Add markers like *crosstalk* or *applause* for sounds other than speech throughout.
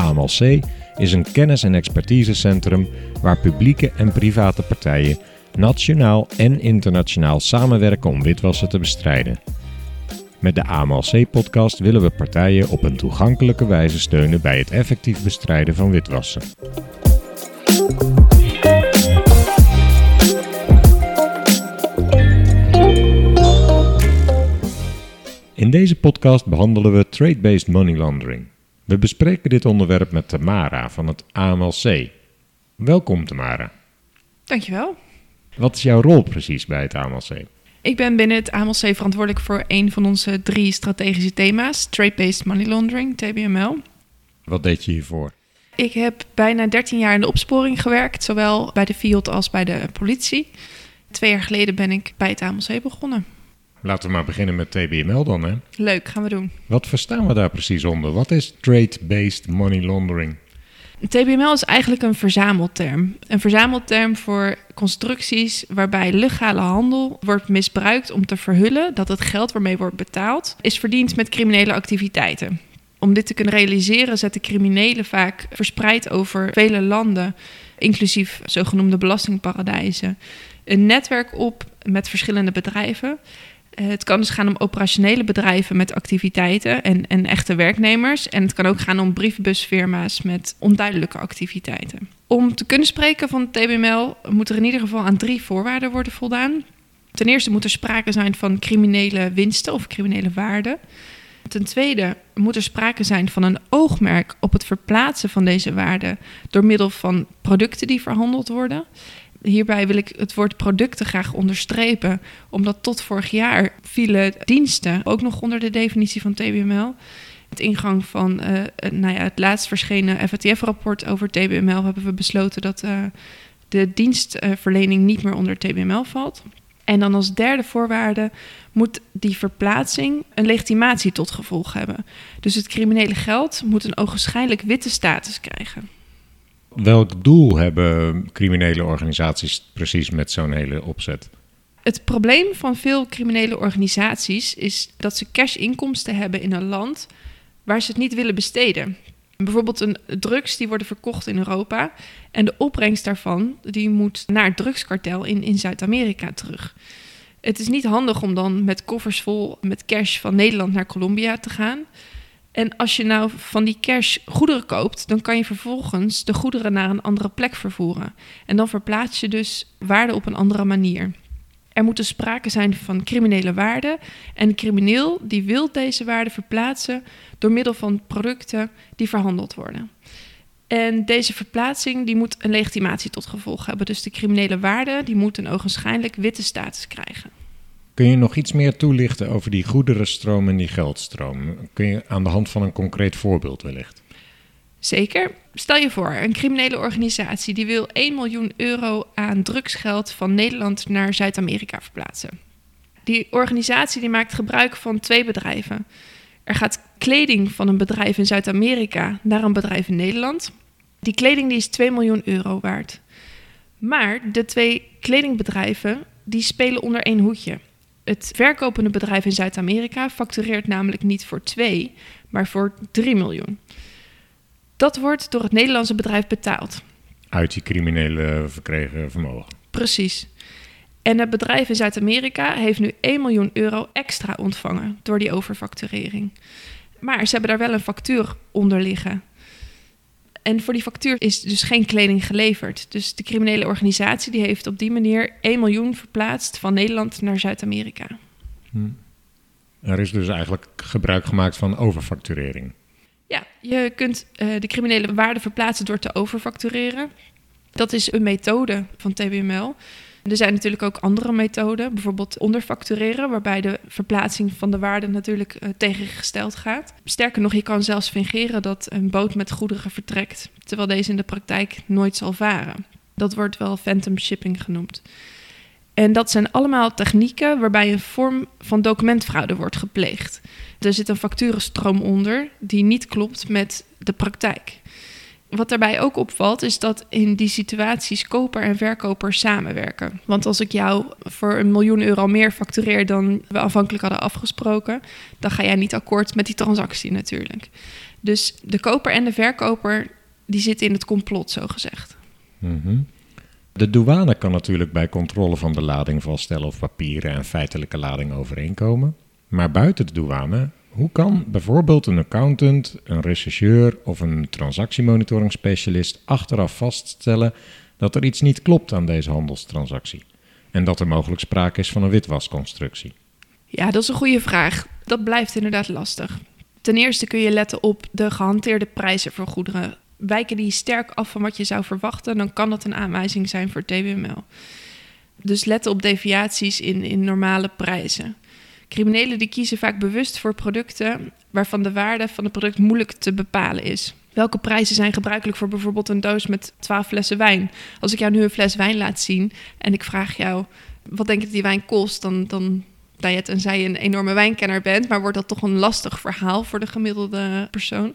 AMLC is een kennis- en expertisecentrum waar publieke en private partijen nationaal en internationaal samenwerken om witwassen te bestrijden. Met de AMLC-podcast willen we partijen op een toegankelijke wijze steunen bij het effectief bestrijden van witwassen. In deze podcast behandelen we trade-based money laundering. We bespreken dit onderwerp met Tamara van het AMLC. Welkom Tamara. Dankjewel. Wat is jouw rol precies bij het AMLC? Ik ben binnen het AMLC verantwoordelijk voor een van onze drie strategische thema's, Trade-Based Money Laundering, TBML. Wat deed je hiervoor? Ik heb bijna 13 jaar in de opsporing gewerkt, zowel bij de field als bij de politie. Twee jaar geleden ben ik bij het AMLC begonnen. Laten we maar beginnen met TBML dan, hè? Leuk, gaan we doen. Wat verstaan we daar precies onder? Wat is trade-based money laundering? TBML is eigenlijk een verzamelterm. Een verzamelterm voor constructies waarbij legale handel wordt misbruikt om te verhullen dat het geld waarmee wordt betaald is verdiend met criminele activiteiten. Om dit te kunnen realiseren zetten criminelen vaak verspreid over vele landen, inclusief zogenoemde belastingparadijzen, een netwerk op met verschillende bedrijven. Eh, Het kan dus gaan om operationele bedrijven met activiteiten en, en echte werknemers. En het kan ook gaan om briefbusfirma's met onduidelijke activiteiten. Om te kunnen spreken van TBML moet er in ieder geval aan drie voorwaarden worden voldaan. Ten eerste moet er sprake zijn van criminele winsten of criminele waarden. Ten tweede moet er sprake zijn van een oogmerk op het verplaatsen van deze waarden door middel van producten die verhandeld worden. Hierbij wil ik het woord producten graag onderstrepen, omdat tot vorig jaar vielen diensten ook nog onder de definitie van TBML. Het ingang van eh, eh, nou ja, het laatst verschenen FATF-rapport over TBML hebben we besloten dat eh, de dienstverlening niet meer onder TBML valt. En dan als derde voorwaarde moet die verplaatsing een legitimatie tot gevolg hebben. Dus het criminele geld moet een ogenschijnlijk witte status krijgen. Welk doel hebben criminele organisaties precies met zo'n hele opzet? Het probleem van veel criminele organisaties is dat ze cash-inkomsten hebben in een land waar ze het niet willen besteden. Bijvoorbeeld een drugs die worden verkocht in Europa en de opbrengst daarvan die moet naar het drugskartel in, in Zuid-Amerika terug. Het is niet handig om dan met koffers vol met cash van Nederland naar Colombia te gaan. En als je nou van die cash goederen koopt, dan kan je vervolgens de goederen naar een andere plek vervoeren. En dan verplaats je dus waarde op een andere manier. Er moet dus sprake zijn van criminele waarde. En de crimineel die wil deze waarde verplaatsen door middel van producten die verhandeld worden. En deze verplaatsing die moet een legitimatie tot gevolg hebben. Dus de criminele waarde die moet een ogenschijnlijk witte status krijgen. Kun je nog iets meer toelichten over die goederenstroom en die geldstroom? Kun je aan de hand van een concreet voorbeeld wellicht? Zeker. Stel je voor, een criminele organisatie die wil 1 miljoen euro aan drugsgeld van Nederland naar Zuid-Amerika verplaatsen. Die organisatie die maakt gebruik van twee bedrijven. Er gaat kleding van een bedrijf in Zuid-Amerika naar een bedrijf in Nederland. Die kleding die is 2 miljoen euro waard. Maar de twee kledingbedrijven die spelen onder één hoedje. Het verkopende bedrijf in Zuid-Amerika factureert namelijk niet voor 2, maar voor 3 miljoen. Dat wordt door het Nederlandse bedrijf betaald. Uit die criminele verkregen vermogen. Precies. En het bedrijf in Zuid-Amerika heeft nu 1 miljoen euro extra ontvangen door die overfacturering. Maar ze hebben daar wel een factuur onder liggen. En voor die factuur is dus geen kleding geleverd. Dus de criminele organisatie die heeft op die manier 1 miljoen verplaatst van Nederland naar Zuid-Amerika. Er is dus eigenlijk gebruik gemaakt van overfacturering. Ja, je kunt eh, de criminele waarde verplaatsen door te overfactureren. Dat is een methode van TBML. Er zijn natuurlijk ook andere methoden, bijvoorbeeld onderfactureren, waarbij de verplaatsing van de waarde natuurlijk eh, tegengesteld gaat. Sterker nog, je kan zelfs fingeren dat een boot met goederen vertrekt, terwijl deze in de praktijk nooit zal varen. Dat wordt wel phantom shipping genoemd. En dat zijn allemaal technieken waarbij een vorm van documentfraude wordt gepleegd. Er zit een facturenstroom onder die niet klopt met de praktijk. Wat daarbij ook opvalt, is dat in die situaties koper en verkoper samenwerken. Want als ik jou voor een miljoen euro meer factureer dan we aanvankelijk hadden afgesproken, dan ga jij niet akkoord met die transactie natuurlijk. Dus de koper en de verkoper, die zitten in het complot, zo gezegd. Mm De douane kan natuurlijk bij controle van de lading vaststellen of papieren en feitelijke lading overeenkomen. Maar buiten de douane hoe kan bijvoorbeeld een accountant, een rechercheur of een transactiemonitoring specialist achteraf vaststellen dat er iets niet klopt aan deze handelstransactie en dat er mogelijk sprake is van een witwasconstructie? Ja, dat is een goede vraag. Dat blijft inderdaad lastig. Ten eerste kun je letten op de gehanteerde prijzen voor goederen. Wijken die sterk af van wat je zou verwachten, dan kan dat een aanwijzing zijn voor TBML. Dus letten op deviaties in, in normale prijzen. Criminelen die kiezen vaak bewust voor producten waarvan de waarde van het product moeilijk te bepalen is. Welke prijzen zijn gebruikelijk voor bijvoorbeeld een doos met 12 flessen wijn? Als ik jou nu een fles wijn laat zien en ik vraag jou wat denk je dat die wijn kost, dan, dan nou ja, tenzij je een enorme wijnkenner bent, maar wordt dat toch een lastig verhaal voor de gemiddelde persoon.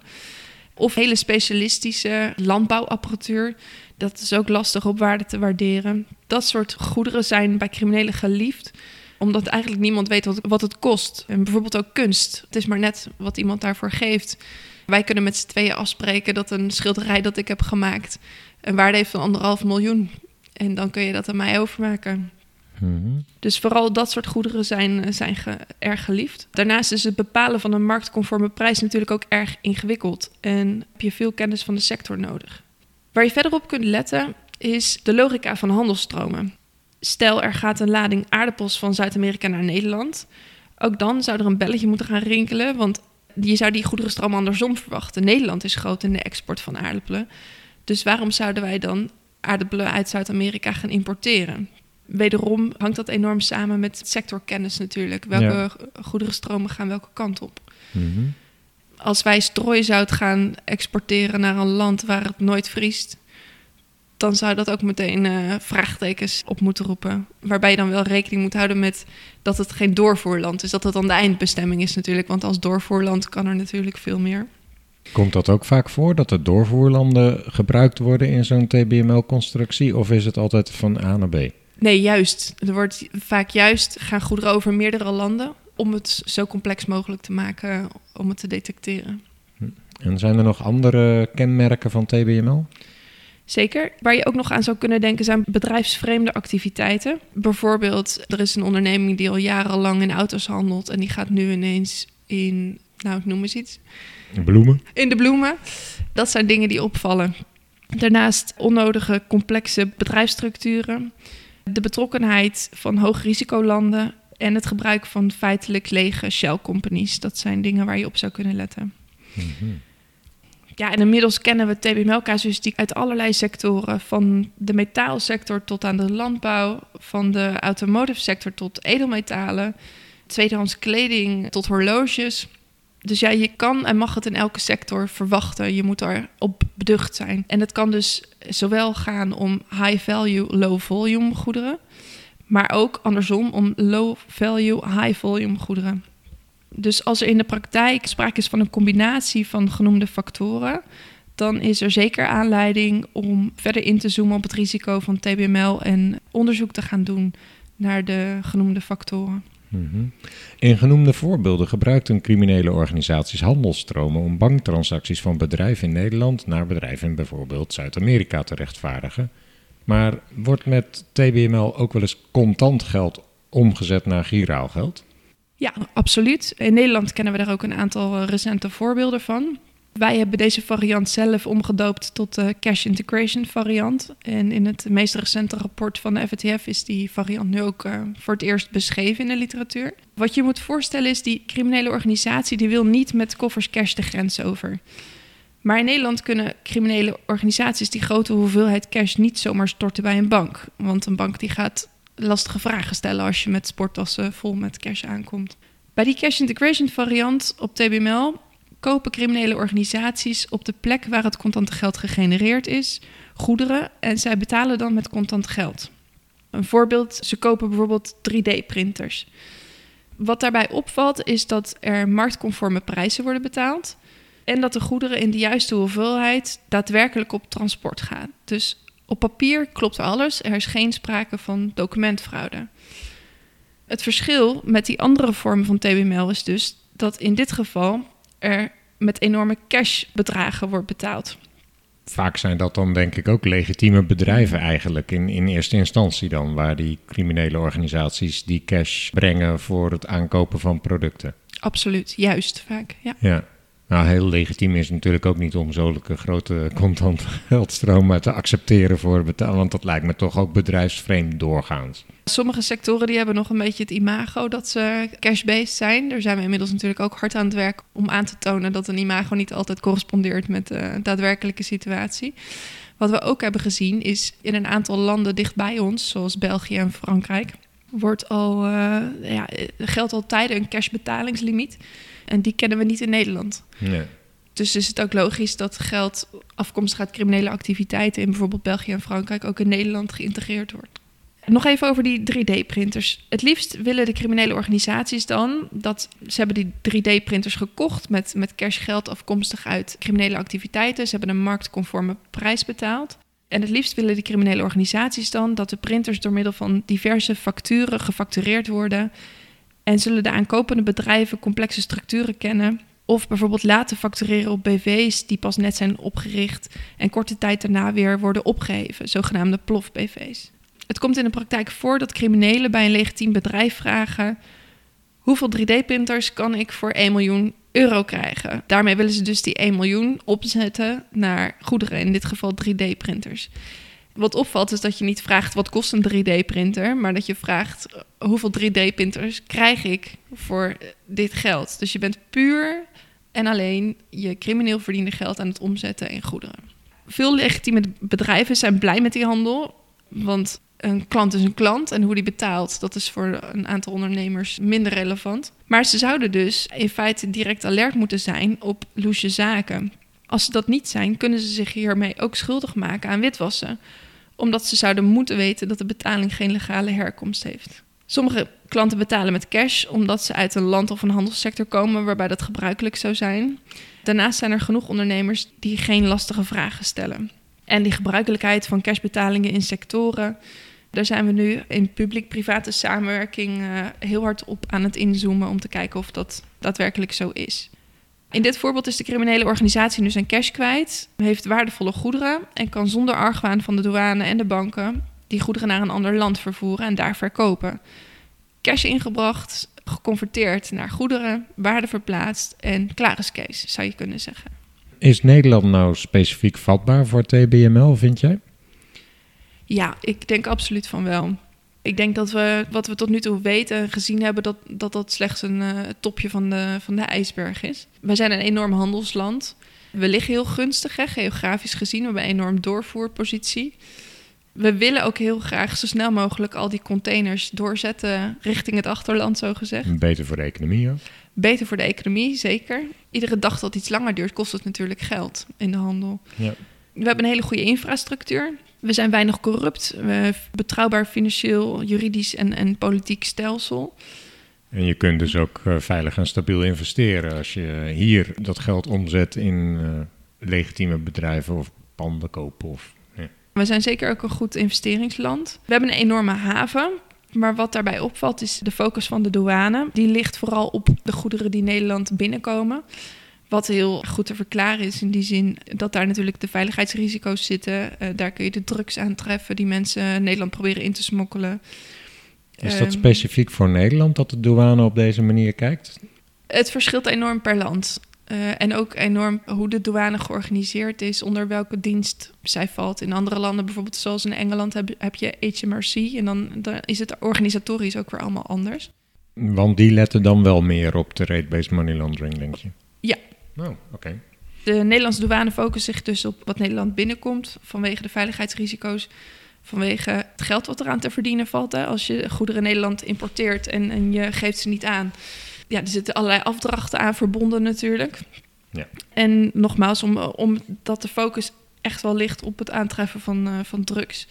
Of hele specialistische landbouwapparatuur. Dat is ook lastig op waarde te waarderen. Dat soort goederen zijn bij criminelen geliefd omdat eigenlijk niemand weet wat, wat het kost. En bijvoorbeeld ook kunst. Het is maar net wat iemand daarvoor geeft. Wij kunnen met z'n tweeën afspreken dat een schilderij dat ik heb gemaakt een waarde heeft van anderhalf miljoen. En dan kun je dat aan mij overmaken. Mhm. Dus vooral dat soort goederen zijn, zijn erg geliefd. Daarnaast is het bepalen van een marktconforme prijs natuurlijk ook erg ingewikkeld. En heb je veel kennis van de sector nodig. Waar je verder op kunt letten is de logica van handelstromen. Stel, er gaat een lading aardappels van Zuid-Amerika naar Nederland. Ook dan zou er een belletje moeten gaan rinkelen, want je zou die goederenstroom andersom verwachten. Nederland is groot in de export van aardappelen. Dus waarom zouden wij dan aardappelen uit Zuid-Amerika gaan importeren? Wederom hangt dat enorm samen met sectorkennis natuurlijk. Welke ja. goederenstromen gaan welke kant op? Mhm. Als wij strooizout gaan exporteren naar een land waar het nooit vriest, dan zou dat ook meteen uh, vraagtekens op moeten roepen. Waarbij je dan wel rekening moet houden met dat het geen doorvoerland is. Dat het dan de eindbestemming is natuurlijk. Want als doorvoerland kan er natuurlijk veel meer. Komt dat ook vaak voor dat de doorvoerlanden gebruikt worden in zo'n TBML-constructie? Of is het altijd van A naar B? Nee, juist. Er wordt vaak juist gaan goederen over meerdere landen om het zo complex mogelijk te maken om het te detecteren. Hm. En zijn er nog andere kenmerken van TBML? Zeker. Waar je ook nog aan zou kunnen denken zijn bedrijfsvreemde activiteiten. Bijvoorbeeld, er is een onderneming die al jarenlang in auto's handelt en die gaat nu ineens in, nou, noem eens iets. Bloemen. In de bloemen. Dat zijn dingen die opvallen. Daarnaast onnodige complexe bedrijfsstructuren, de betrokkenheid van hoogrisicolanden en het gebruik van feitelijk lege shell companies. Dat zijn dingen waar je op zou kunnen letten. Mm ja, en inmiddels kennen we TBML-casuïstiek uit allerlei sectoren. Van de metaalsector tot aan de landbouw, van de automotive sector tot edelmetalen, tweedehands kleding tot horloges. Dus ja, je kan en mag het in elke sector verwachten. Je moet erop beducht zijn. En het kan dus zowel gaan om high-value, low-volume goederen, maar ook andersom om low-value, high-volume goederen. Dus als er in de praktijk sprake is van een combinatie van genoemde factoren, dan is er zeker aanleiding om verder in te zoomen op het risico van TBML en onderzoek te gaan doen naar de genoemde factoren. Mhm. In genoemde voorbeelden gebruikten criminele organisaties handelstromen om banktransacties van bedrijven in Nederland naar bedrijven in bijvoorbeeld Zuid-Amerika te rechtvaardigen. Maar wordt met TBML ook wel eens contant geld omgezet naar giraal geld? Ja, absoluut. In Nederland kennen we daar ook een aantal eh, recente voorbeelden van. Wij hebben deze variant zelf omgedoopt tot de cash integration variant. En in het meest recente rapport van de FATF is die variant nu ook uh, voor het eerst beschreven in de literatuur. Wat je moet voorstellen is, die criminele organisatie die wil niet met koffers cash de grens over. Maar in Nederland kunnen criminele organisaties die grote hoeveelheid cash niet zomaar storten bij een bank. Want een bank die gaat lastige vragen stellen als je met sporttassen vol met cash aankomt. Bij die cash integration variant op TBML kopen criminele organisaties op de plek waar het contante geld gegenereerd is, goederen en zij betalen dan met contant geld. Een voorbeeld, ze kopen bijvoorbeeld 3D-printers. Wat daarbij opvalt is dat er marktconforme prijzen worden betaald en dat de goederen in de juiste hoeveelheid daadwerkelijk op transport gaan. Dus op papier klopt alles, er is geen sprake van documentfraude. Het verschil met die andere vormen van TBML is dus dat in dit geval er met enorme cashbedragen wordt betaald. Vaak zijn dat dan denk ik ook legitieme bedrijven eigenlijk in, in eerste instantie dan, waar die criminele organisaties die cash brengen voor het aankopen van producten. Absoluut, juist vaak. Ja. Ja. Nou, heel legitiem is natuurlijk ook niet om zulke grote contant geldstromen te accepteren voor betalen, want dat lijkt me toch ook bedrijfsvreemd doorgaans. Sommige sectoren die hebben nog een beetje het imago dat ze cash-based zijn. Daar zijn we inmiddels natuurlijk ook hard aan het werk om aan te tonen dat een imago niet altijd correspondeert met de daadwerkelijke situatie. Wat we ook hebben gezien is in een aantal landen dichtbij ons, zoals België en Frankrijk, wordt al, uh, ja, geldt al tijden een cashbetalingslimiet. En die kennen we niet in Nederland. Nee. Dus is het ook logisch dat geld afkomstig uit criminele activiteiten in bijvoorbeeld België en Frankrijk ook in Nederland geïntegreerd wordt. Nog even over die 3D-printers. Het liefst willen de criminele organisaties dan dat ze hebben die 3D-printers gekocht met, met cashgeld afkomstig uit criminele activiteiten. Ze hebben een marktconforme prijs betaald. En het liefst willen de criminele organisaties dan dat de printers door middel van diverse facturen gefactureerd worden. En zullen de aankopende bedrijven complexe structuren kennen. Of bijvoorbeeld laten factureren op BV's die pas net zijn opgericht en korte tijd daarna weer worden opgeheven, zogenaamde plof-BV's. Het komt in de praktijk voor dat criminelen bij een legitiem bedrijf vragen: hoeveel 3D-printers kan ik voor 1 miljoen euro krijgen? Daarmee willen ze dus die 1 miljoen opzetten naar goederen, in dit geval 3D-printers. Wat opvalt is dat je niet vraagt wat kost een 3D-printer, maar dat je vraagt hoeveel 3D-printers krijg ik voor dit geld. Dus je bent puur en alleen je crimineel verdiende geld aan het omzetten in goederen. Veel legitieme bedrijven zijn blij met die handel, want een klant is een klant en hoe die betaalt, dat is voor een aantal ondernemers minder relevant. Maar ze zouden dus in feite direct alert moeten zijn op loesje zaken. Als ze dat niet zijn, kunnen ze zich hiermee ook schuldig maken aan witwassen, omdat ze zouden moeten weten dat de betaling geen legale herkomst heeft. Sommige klanten betalen met cash omdat ze uit een land of een handelssector komen waarbij dat gebruikelijk zou zijn. Daarnaast zijn er genoeg ondernemers die geen lastige vragen stellen. En die gebruikelijkheid van cashbetalingen in sectoren, daar zijn we nu in publiek-private samenwerking uh, heel hard op aan het inzoomen om te kijken of dat daadwerkelijk zo is. In dit voorbeeld is de criminele organisatie nu zijn cash kwijt, heeft waardevolle goederen en kan zonder argwaan van de douane en de banken die goederen naar een ander land vervoeren en daar verkopen. Cash ingebracht, geconverteerd naar goederen, waarde verplaatst en klaar is Kees, zou je kunnen zeggen. Is Nederland nou specifiek vatbaar voor TBML, vind jij? Ja, ik denk absoluut van wel. Ik denk dat we wat we tot nu toe weten en gezien hebben, dat dat, dat slechts een uh, topje van de, van de ijsberg is. We zijn een enorm handelsland. We liggen heel gunstig, hè, geografisch gezien. We hebben een enorm doorvoerpositie. We willen ook heel graag zo snel mogelijk al die containers doorzetten richting het achterland, zo gezegd. Beter voor de economie ook. Beter voor de economie, zeker. Iedere dag dat iets langer duurt, kost het natuurlijk geld in de handel. Ja. We hebben een hele goede infrastructuur. We zijn weinig corrupt. We betrouwbaar financieel, juridisch en, en politiek stelsel. En je kunt dus ook uh, veilig en stabiel investeren als je hier dat geld omzet in uh, legitieme bedrijven of panden kopen. Of. We zijn zeker ook een goed investeringsland. We hebben een enorme haven. Maar wat daarbij opvalt is de focus van de douane. Die ligt vooral op de goederen die Nederland binnenkomen. Wat heel goed te verklaren is in die zin dat daar natuurlijk de veiligheidsrisico's zitten. Uh, daar kun je de drugs aantreffen die mensen Nederland proberen in te smokkelen. Is dat um, specifiek voor Nederland dat de douane op deze manier kijkt? Het verschilt enorm per land. Uh, en ook enorm hoe de douane georganiseerd is, onder welke dienst zij valt. In andere landen, bijvoorbeeld zoals in Engeland, heb, heb je HMRC. En dan, dan is het organisatorisch ook weer allemaal anders. Want die letten dan wel meer op de rate-based money laundering, denk je? Ja, Oh, oké. Okay. De Nederlandse douane focust zich dus op wat Nederland binnenkomt vanwege de veiligheidsrisico's. Vanwege het geld wat eraan te verdienen valt. Hè. Als je goederen Nederland importeert en, en je geeft ze niet aan. Ja, er zitten allerlei afdrachten aan verbonden natuurlijk. Ja. En nogmaals, om, omdat de focus echt wel ligt op het aantreffen van, uh, van drugs.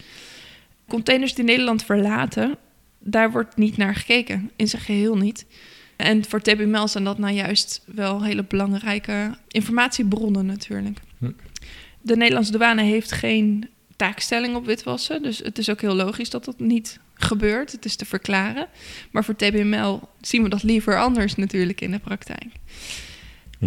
Containers die Nederland verlaten, daar wordt niet naar gekeken, in zijn geheel niet. En voor TBML zijn dat nou juist wel hele belangrijke informatiebronnen natuurlijk. Hm. De Nederlandse douane heeft geen taakstelling op witwassen. Dus het is ook heel logisch dat dat niet gebeurt. Het is te verklaren. Maar voor TBML zien we dat liever anders natuurlijk in de praktijk.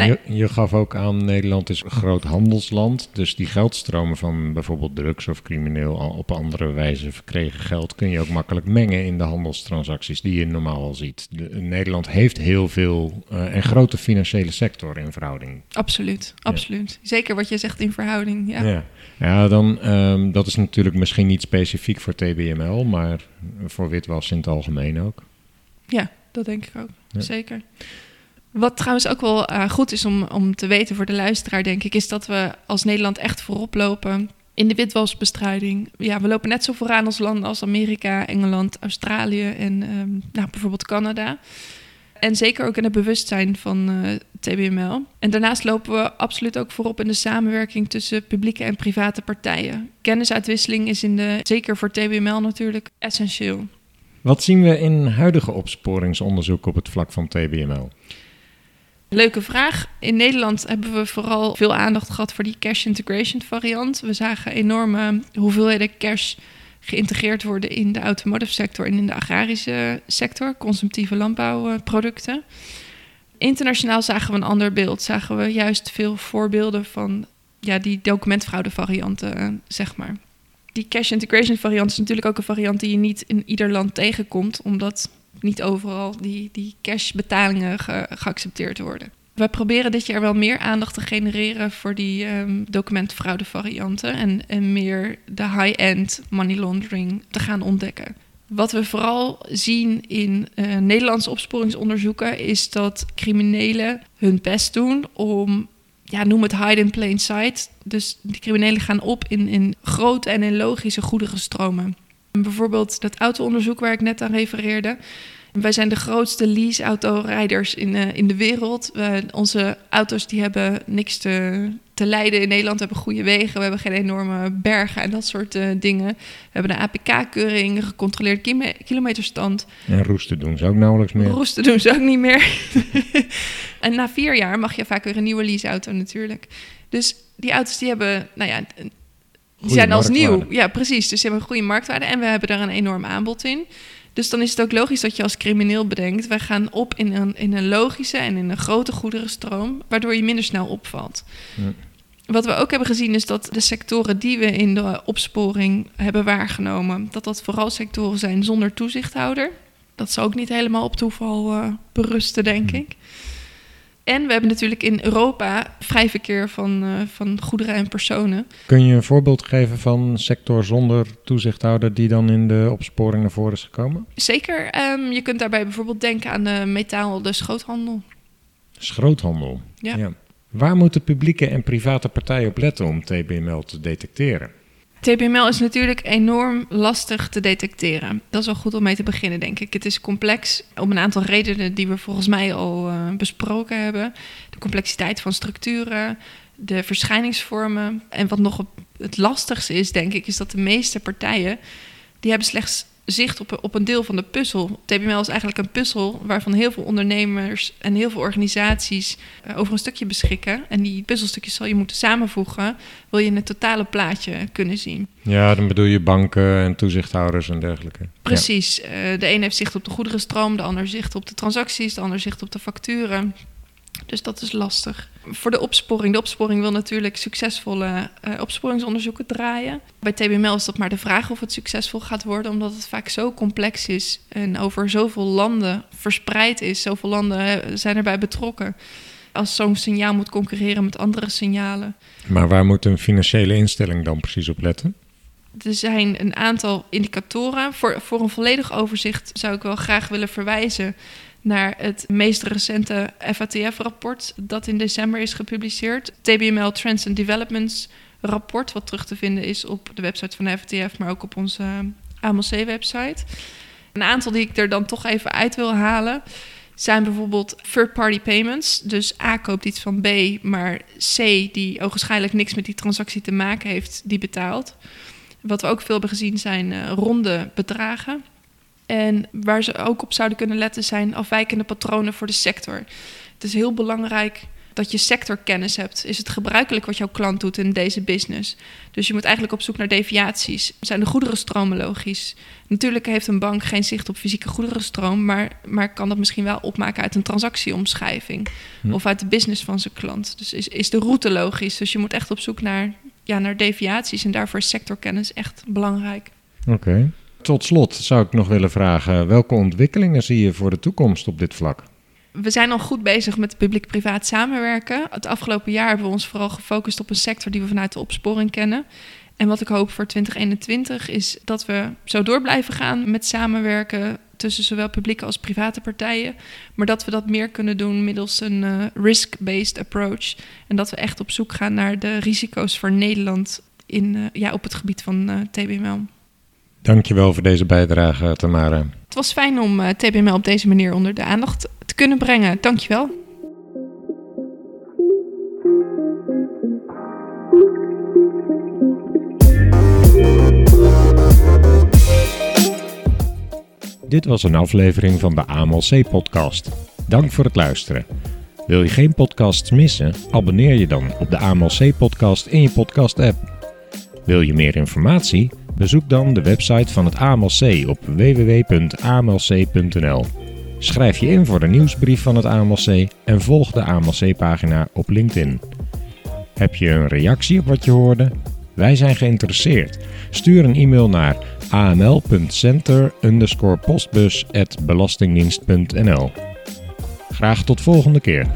Je, je, gaf ook aan, Nederland is een groot handelsland. Dus die geldstromen van bijvoorbeeld drugs of crimineel op andere wijze verkregen geld... kun je ook makkelijk mengen in de handelstransacties die je normaal al ziet. Nederland heeft heel veel uh, en grote financiële sector in verhouding. Absoluut, absoluut. Zeker wat je zegt in verhouding, ja. Ja, ja dan, um, dat is natuurlijk misschien niet specifiek voor TBML... maar voor witwas in het algemeen ook. Ja, dat denk ik ook, zeker. Wat trouwens ook wel uh, goed is om, om te weten voor de luisteraar, denk ik, is dat we als Nederland echt voorop lopen in de witwasbestrijding. Ja, we lopen net zo vooraan als landen als Amerika, Engeland, Australië en um, nou, bijvoorbeeld Canada. En zeker ook in het bewustzijn van eh, TBML. En daarnaast lopen we absoluut ook voorop in de samenwerking tussen publieke en private partijen. Kennisuitwisseling is in de, zeker voor TBML natuurlijk essentieel. Wat zien we in huidige opsporingsonderzoek op het vlak van TBML? Leuke vraag. In Nederland hebben we vooral veel aandacht gehad voor die cash integration variant. We zagen enorme hoeveelheden cash geïntegreerd worden in de automotive sector en in de agrarische sector, consumptieve landbouwproducten. Internationaal zagen we een ander beeld. Zagen we juist veel voorbeelden van ja, die documentfraude varianten, zeg maar. Die cash integration variant is natuurlijk ook een variant die je niet in ieder land tegenkomt, omdat niet overal die, die cashbetalingen ge, geaccepteerd worden. We proberen dit jaar wel meer aandacht te genereren voor die um, documentfraude varianten en, en meer de high-end money laundering te gaan ontdekken. Wat we vooral zien in uh, Nederlandse opsporingsonderzoeken is dat criminelen hun best doen om, ja, noem het hide in plain sight. Dus die criminelen gaan op in, in grote en in logische goederenstromen. Bijvoorbeeld dat auto-onderzoek waar ik net aan refereerde. Wij zijn de grootste lease-autorijders in, uh, in de wereld. onze auto's die hebben niks te, te lijden in Nederland. We hebben goede wegen, we hebben geen enorme bergen en dat soort uh, dingen. We hebben een APK-keuring, gecontroleerd kilometerstand. En roesten doen ze ook nauwelijks meer. Roesten doen ze ook niet meer. *laughs* en na vier jaar mag je vaak weer een nieuwe lease-auto natuurlijk. Dus die auto's die hebben, nou ja, die zijn als nieuw. Ja, precies. Dus ze hebben een goede marktwaarde en we hebben daar een enorm aanbod in. Dus dan is het ook logisch dat je als crimineel bedenkt: wij gaan op in een, in een logische en in een grote goederenstroom, waardoor je minder snel opvalt. Ja. Wat we ook hebben gezien is dat de sectoren die we in de opsporing hebben waargenomen, dat dat vooral sectoren zijn zonder toezichthouder. Dat zou ook niet helemaal op toeval uh, berusten, denk ik. En we hebben natuurlijk in Europa vrij verkeer van, uh, van goederen en personen. Kun je een voorbeeld geven van sector zonder toezichthouder die dan in de opsporing naar voren is gekomen? Zeker. Um, je kunt daarbij bijvoorbeeld denken aan de metaal, de schroothandel. Schroothandel? Ja. ja. Waar moeten publieke en private partijen op letten om TBML te detecteren? TBML is natuurlijk enorm lastig te detecteren. Dat is wel goed om mee te beginnen, denk ik. Het is complex om een aantal redenen die we volgens mij al uh, besproken hebben. De complexiteit van structuren, de verschijningsvormen. En wat nog het lastigste is, denk ik, is dat de meeste partijen... die hebben slechts zicht op, op een deel van de puzzel. TBML is eigenlijk een puzzel waarvan heel veel ondernemers en heel veel organisaties uh, over een stukje beschikken. En die puzzelstukjes zal je moeten samenvoegen, wil je een totale plaatje kunnen zien. Ja, dan bedoel je banken en toezichthouders en dergelijke. Precies. Uh, de een heeft zicht op de goederenstroom, de ander zicht op de transacties, de ander zicht op de facturen. Dus dat is lastig. Voor de opsporing. De opsporing wil natuurlijk succesvolle uh, opsporingsonderzoeken draaien. Bij TBML is dat maar de vraag of het succesvol gaat worden, omdat het vaak zo complex is en over zoveel landen verspreid is. Zoveel landen zijn erbij betrokken. Als zo'n signaal moet concurreren met andere signalen. Maar waar moet een financiële instelling dan precies op letten? Er zijn een aantal indicatoren. Voor, voor een volledig overzicht zou ik wel graag willen verwijzen naar het meest recente FATF-rapport dat in december is gepubliceerd. TBML Trends and Developments rapport, wat terug te vinden is op de website van de FATF, maar ook op onze AMLC-website. Een aantal die ik er dan toch even uit wil halen. zijn bijvoorbeeld third-party payments. Dus A koopt iets van B, maar C, die ogenschijnlijk niks met die transactie te maken heeft, die betaalt. Wat we ook veel hebben gezien zijn uh, ronde bedragen. En waar ze ook op zouden kunnen letten zijn afwijkende patronen voor de sector. Het is heel belangrijk dat je sectorkennis hebt. Is het gebruikelijk wat jouw klant doet in deze business? Dus je moet eigenlijk op zoek naar deviaties. Zijn de goederenstromen logisch? Natuurlijk heeft een bank geen zicht op fysieke goederenstroom, maar, maar kan dat misschien wel opmaken uit een transactieomschrijving hm. of uit de business van zijn klant. Dus is, is de route logisch? Dus je moet echt op zoek naar, ja, naar deviaties en daarvoor is sectorkennis echt belangrijk. Oké. Tot slot zou ik nog willen vragen: welke ontwikkelingen zie je voor de toekomst op dit vlak? we zijn al goed bezig met publiek-privaat samenwerken. Het afgelopen jaar hebben we ons vooral gefocust op een sector die we vanuit de opsporing kennen. En wat ik hoop voor 2021 is dat we zo door blijven gaan met samenwerken tussen zowel publieke als private partijen. Maar dat we dat meer kunnen doen middels een uh, risk-based approach. En dat we echt op zoek gaan naar de risico's voor Nederland in, uh, ja, op het gebied van uh, TBML. Dankjewel voor deze bijdrage, Tamara. Het was fijn om TBML op deze manier onder de aandacht te kunnen brengen. Dankjewel. Dit was een aflevering van de AMLC-podcast. Dank voor het luisteren. Wil je geen podcasts missen? Abonneer je dan op de AMLC-podcast in je podcast-app. Wil je meer informatie? Bezoek dan de website van het AMLC op www.amlc.nl. Schrijf je in voor de nieuwsbrief van het AMLC en volg de AMLC-pagina op LinkedIn. Heb je een reactie op wat je hoorde? Wij zijn geïnteresseerd. Stuur een e-mail naar aml.center postbus.belastingdienst.nl. Graag tot volgende keer.